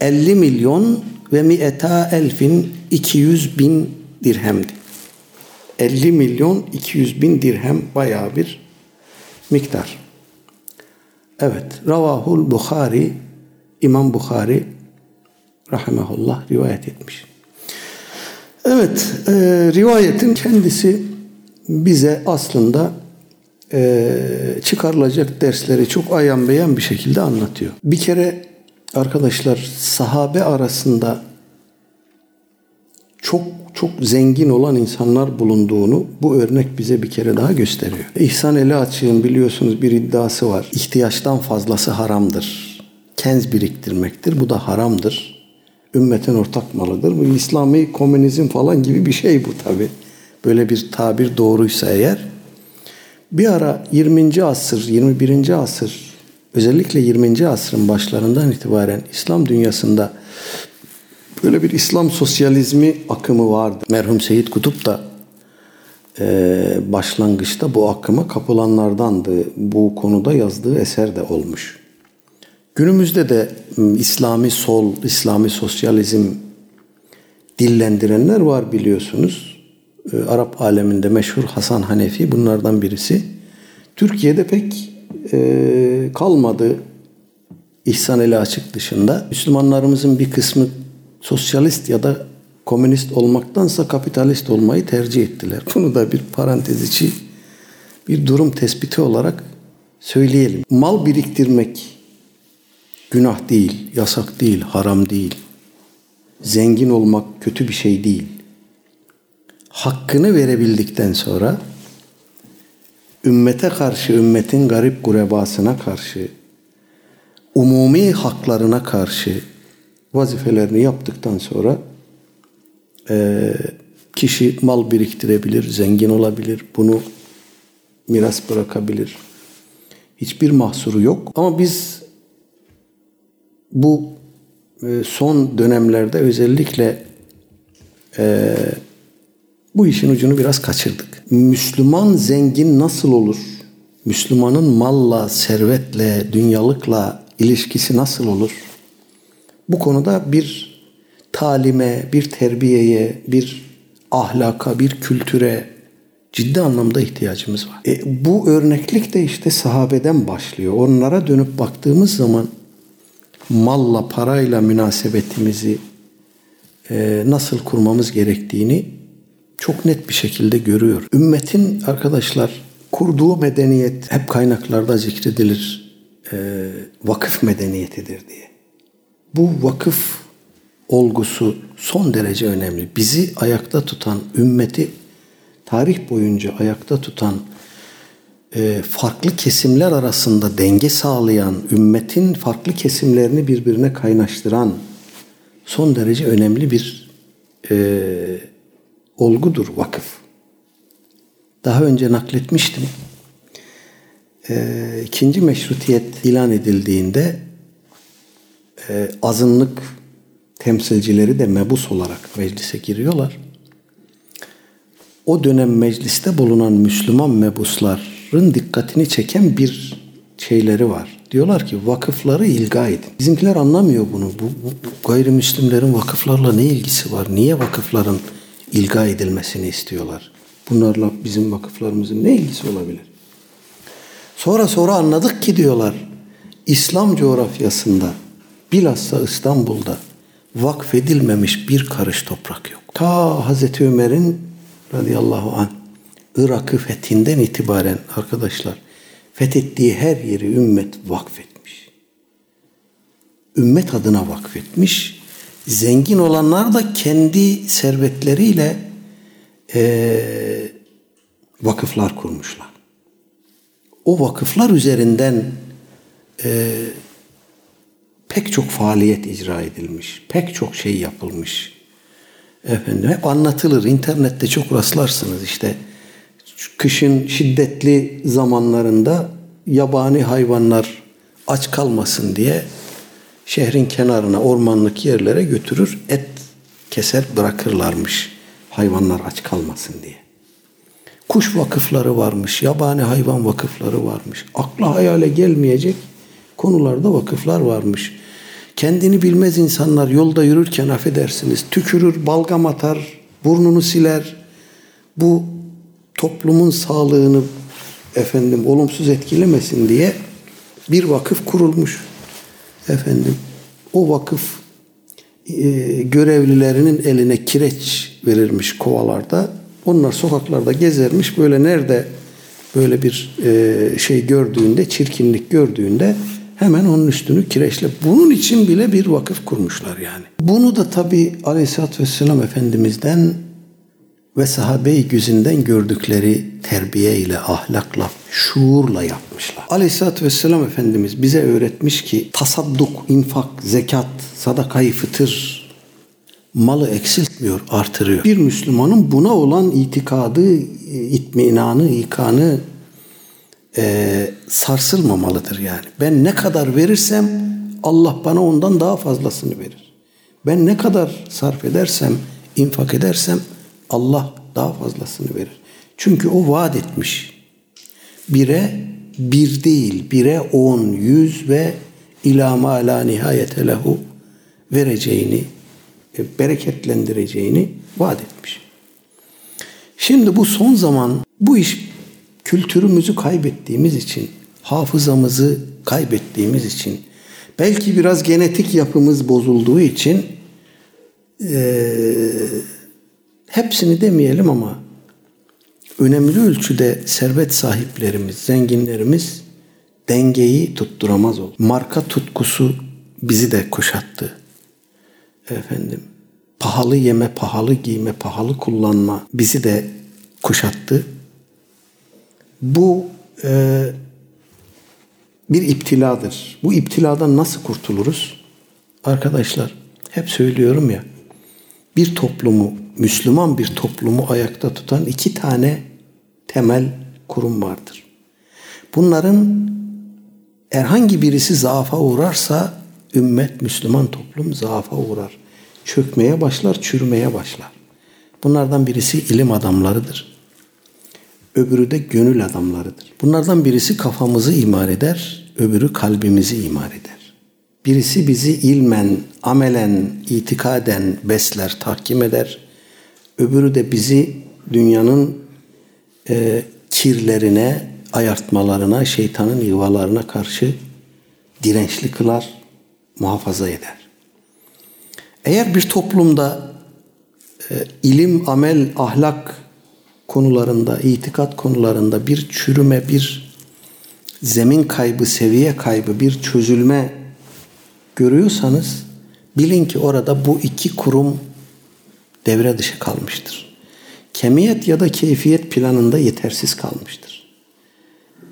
50 milyon ve mi'eta elfin 200 bin dirhemdi. 50 milyon 200 bin dirhem bayağı bir miktar. Evet. Ravahul Bukhari İmam Bukhari rahimahullah rivayet etmiş. Evet, e, rivayetin kendisi bize aslında e, çıkarılacak dersleri çok ayan beyan bir şekilde anlatıyor. Bir kere arkadaşlar sahabe arasında çok çok zengin olan insanlar bulunduğunu bu örnek bize bir kere daha gösteriyor. İhsan Eli Açık'ın biliyorsunuz bir iddiası var. İhtiyaçtan fazlası haramdır. Kenz biriktirmektir. Bu da haramdır. Ümmetin ortak malıdır. Bu İslami komünizm falan gibi bir şey bu tabi. Böyle bir tabir doğruysa eğer. Bir ara 20. asır, 21. asır özellikle 20. asrın başlarından itibaren İslam dünyasında böyle bir İslam sosyalizmi akımı vardı. Merhum Seyyid Kutup da e, başlangıçta bu akıma kapılanlardandı. Bu konuda yazdığı eser de olmuş. Günümüzde de İslami sol, İslami sosyalizm dillendirenler var biliyorsunuz. E, Arap aleminde meşhur Hasan Hanefi bunlardan birisi. Türkiye'de pek e, kalmadı İhsan eli açık dışında. Müslümanlarımızın bir kısmı sosyalist ya da komünist olmaktansa kapitalist olmayı tercih ettiler. Bunu da bir parantez içi bir durum tespiti olarak söyleyelim. Mal biriktirmek günah değil, yasak değil, haram değil. Zengin olmak kötü bir şey değil. Hakkını verebildikten sonra ümmete karşı, ümmetin garip gurebasına karşı, umumi haklarına karşı vazifelerini yaptıktan sonra e, kişi mal biriktirebilir, zengin olabilir, bunu miras bırakabilir. Hiçbir mahsuru yok. Ama biz bu e, son dönemlerde özellikle e, bu işin ucunu biraz kaçırdık. Müslüman zengin nasıl olur? Müslümanın malla, servetle, dünyalıkla ilişkisi nasıl olur? Bu konuda bir talime, bir terbiyeye, bir ahlaka, bir kültüre ciddi anlamda ihtiyacımız var. E, bu örneklik de işte sahabeden başlıyor. Onlara dönüp baktığımız zaman malla, parayla münasebetimizi e, nasıl kurmamız gerektiğini çok net bir şekilde görüyor. Ümmetin arkadaşlar kurduğu medeniyet hep kaynaklarda zikredilir. E, vakıf medeniyetidir diye. Bu vakıf olgusu son derece önemli. Bizi ayakta tutan, ümmeti tarih boyunca ayakta tutan, e, farklı kesimler arasında denge sağlayan, ümmetin farklı kesimlerini birbirine kaynaştıran son derece önemli bir e, olgudur vakıf. Daha önce nakletmiştim. E, ikinci meşrutiyet ilan edildiğinde e, azınlık temsilcileri de mebus olarak meclise giriyorlar. O dönem mecliste bulunan Müslüman mebusların dikkatini çeken bir şeyleri var. Diyorlar ki vakıfları ilga edin. Bizimkiler anlamıyor bunu. Bu, bu, bu gayrimüslimlerin vakıflarla ne ilgisi var? Niye vakıfların ilga edilmesini istiyorlar? Bunlarla bizim vakıflarımızın ne ilgisi olabilir? Sonra sonra anladık ki diyorlar İslam coğrafyasında bilhassa İstanbul'da vakfedilmemiş bir karış toprak yok. Ta Hazreti Ömer'in radıyallahu an Irak'ı fethinden itibaren arkadaşlar fethettiği her yeri ümmet vakfetmiş. Ümmet adına vakfetmiş. Zengin olanlar da kendi servetleriyle e, vakıflar kurmuşlar. O vakıflar üzerinden e, pek çok faaliyet icra edilmiş. Pek çok şey yapılmış. Efendim hep anlatılır. İnternette çok rastlarsınız işte. Kışın şiddetli zamanlarında yabani hayvanlar aç kalmasın diye şehrin kenarına, ormanlık yerlere götürür, et keser bırakırlarmış hayvanlar aç kalmasın diye. Kuş vakıfları varmış, yabani hayvan vakıfları varmış. Akla hayale gelmeyecek konularda vakıflar varmış. Kendini bilmez insanlar yolda yürürken affedersiniz tükürür, balgam atar, burnunu siler. Bu toplumun sağlığını efendim olumsuz etkilemesin diye bir vakıf kurulmuş. Efendim o vakıf e, görevlilerinin eline kireç verilmiş kovalarda. Onlar sokaklarda gezermiş. Böyle nerede böyle bir e, şey gördüğünde, çirkinlik gördüğünde Hemen onun üstünü kireçle. Bunun için bile bir vakıf kurmuşlar yani. Bunu da tabi Aleyhisselatü Vesselam Efendimiz'den ve sahabe-i gördükleri terbiye ile, ahlakla, şuurla yapmışlar. Aleyhisselatü Vesselam Efendimiz bize öğretmiş ki tasadduk, infak, zekat, sadakayı fıtır malı eksiltmiyor, artırıyor. Bir Müslümanın buna olan itikadı, itminanı, ikanı, e, sarsılmamalıdır yani. Ben ne kadar verirsem Allah bana ondan daha fazlasını verir. Ben ne kadar sarf edersem, infak edersem Allah daha fazlasını verir. Çünkü o vaat etmiş. Bire bir değil, bire on, yüz ve ilama la nihayete lehu vereceğini, e, bereketlendireceğini vaat etmiş. Şimdi bu son zaman bu iş kültürümüzü kaybettiğimiz için, hafızamızı kaybettiğimiz için, belki biraz genetik yapımız bozulduğu için e, hepsini demeyelim ama önemli ölçüde servet sahiplerimiz, zenginlerimiz dengeyi tutturamaz oldu. Marka tutkusu bizi de kuşattı. Efendim, pahalı yeme, pahalı giyme, pahalı kullanma bizi de kuşattı. Bu e, bir iptiladır. Bu iptiladan nasıl kurtuluruz? Arkadaşlar hep söylüyorum ya bir toplumu, Müslüman bir toplumu ayakta tutan iki tane temel kurum vardır. Bunların herhangi birisi zaafa uğrarsa ümmet, Müslüman toplum zaafa uğrar. Çökmeye başlar, çürümeye başlar. Bunlardan birisi ilim adamlarıdır. Öbürü de gönül adamlarıdır. Bunlardan birisi kafamızı imar eder, öbürü kalbimizi imar eder. Birisi bizi ilmen, amelen, itikaden besler, tahkim eder. Öbürü de bizi dünyanın e, kirlerine, ayartmalarına, şeytanın yuvalarına karşı dirençli kılar, muhafaza eder. Eğer bir toplumda e, ilim, amel, ahlak konularında, itikat konularında bir çürüme, bir zemin kaybı, seviye kaybı, bir çözülme görüyorsanız bilin ki orada bu iki kurum devre dışı kalmıştır. Kemiyet ya da keyfiyet planında yetersiz kalmıştır.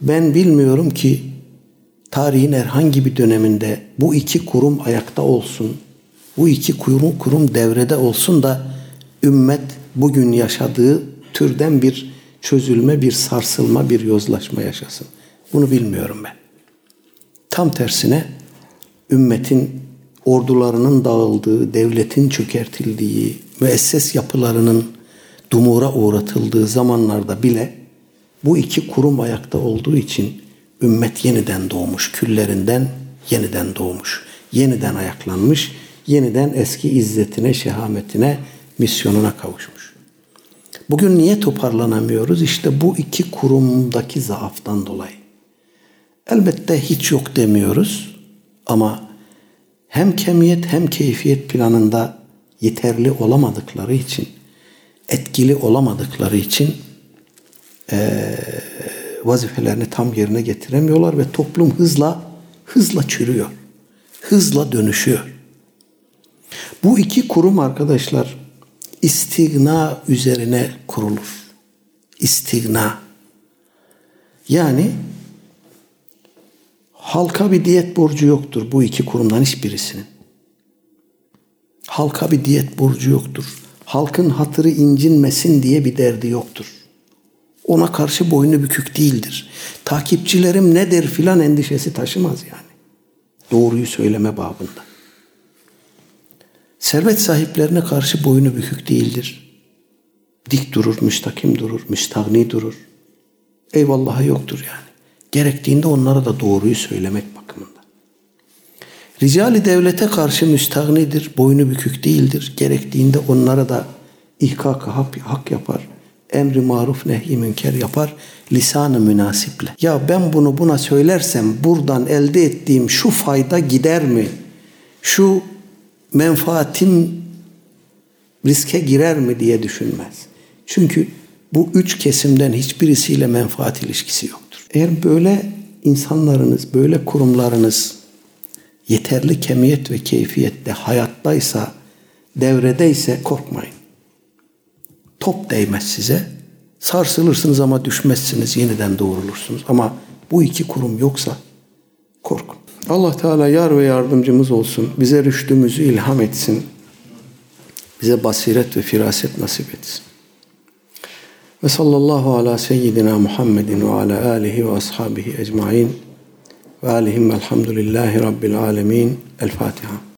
Ben bilmiyorum ki tarihin herhangi bir döneminde bu iki kurum ayakta olsun, bu iki kurum, kurum devrede olsun da ümmet bugün yaşadığı türden bir çözülme, bir sarsılma, bir yozlaşma yaşasın. Bunu bilmiyorum ben. Tam tersine ümmetin ordularının dağıldığı, devletin çökertildiği, müesses yapılarının dumura uğratıldığı zamanlarda bile bu iki kurum ayakta olduğu için ümmet yeniden doğmuş, küllerinden yeniden doğmuş, yeniden ayaklanmış, yeniden eski izzetine, şehametine, misyonuna kavuşmuş. Bugün niye toparlanamıyoruz? İşte bu iki kurumdaki zaaftan dolayı. Elbette hiç yok demiyoruz ama hem kemiyet hem keyfiyet planında yeterli olamadıkları için, etkili olamadıkları için e, vazifelerini tam yerine getiremiyorlar ve toplum hızla hızla çürüyor. Hızla dönüşüyor. Bu iki kurum arkadaşlar istigna üzerine kurulur. İstigna. Yani halka bir diyet borcu yoktur bu iki kurumdan hiçbirisinin. Halka bir diyet borcu yoktur. Halkın hatırı incinmesin diye bir derdi yoktur. Ona karşı boynu bükük değildir. Takipçilerim ne der filan endişesi taşımaz yani. Doğruyu söyleme babında. Servet sahiplerine karşı boynu bükük değildir. Dik durur, müstakim durur, müstahni durur. Eyvallahı yoktur yani. Gerektiğinde onlara da doğruyu söylemek bakımında. Ricali devlete karşı müstahnidir, boynu bükük değildir. Gerektiğinde onlara da ihkaka hak, hak yapar. Emri maruf nehi münker yapar. Lisanı münasiple. Ya ben bunu buna söylersem buradan elde ettiğim şu fayda gider mi? Şu menfaatim riske girer mi diye düşünmez. Çünkü bu üç kesimden hiçbirisiyle menfaat ilişkisi yoktur. Eğer böyle insanlarınız, böyle kurumlarınız yeterli kemiyet ve keyfiyette hayattaysa, devredeyse korkmayın. Top değmez size. Sarsılırsınız ama düşmezsiniz, yeniden doğrulursunuz. Ama bu iki kurum yoksa korkun. Allah Teala yar ve yardımcımız olsun. Bize rüştümüzü ilham etsin. Bize basiret ve firaset nasip etsin. Ve sallallahu ala seyyidina Muhammedin ve ala alihi ve ashabihi ecmain ve alihim elhamdülillahi rabbil alemin. El Fatiha.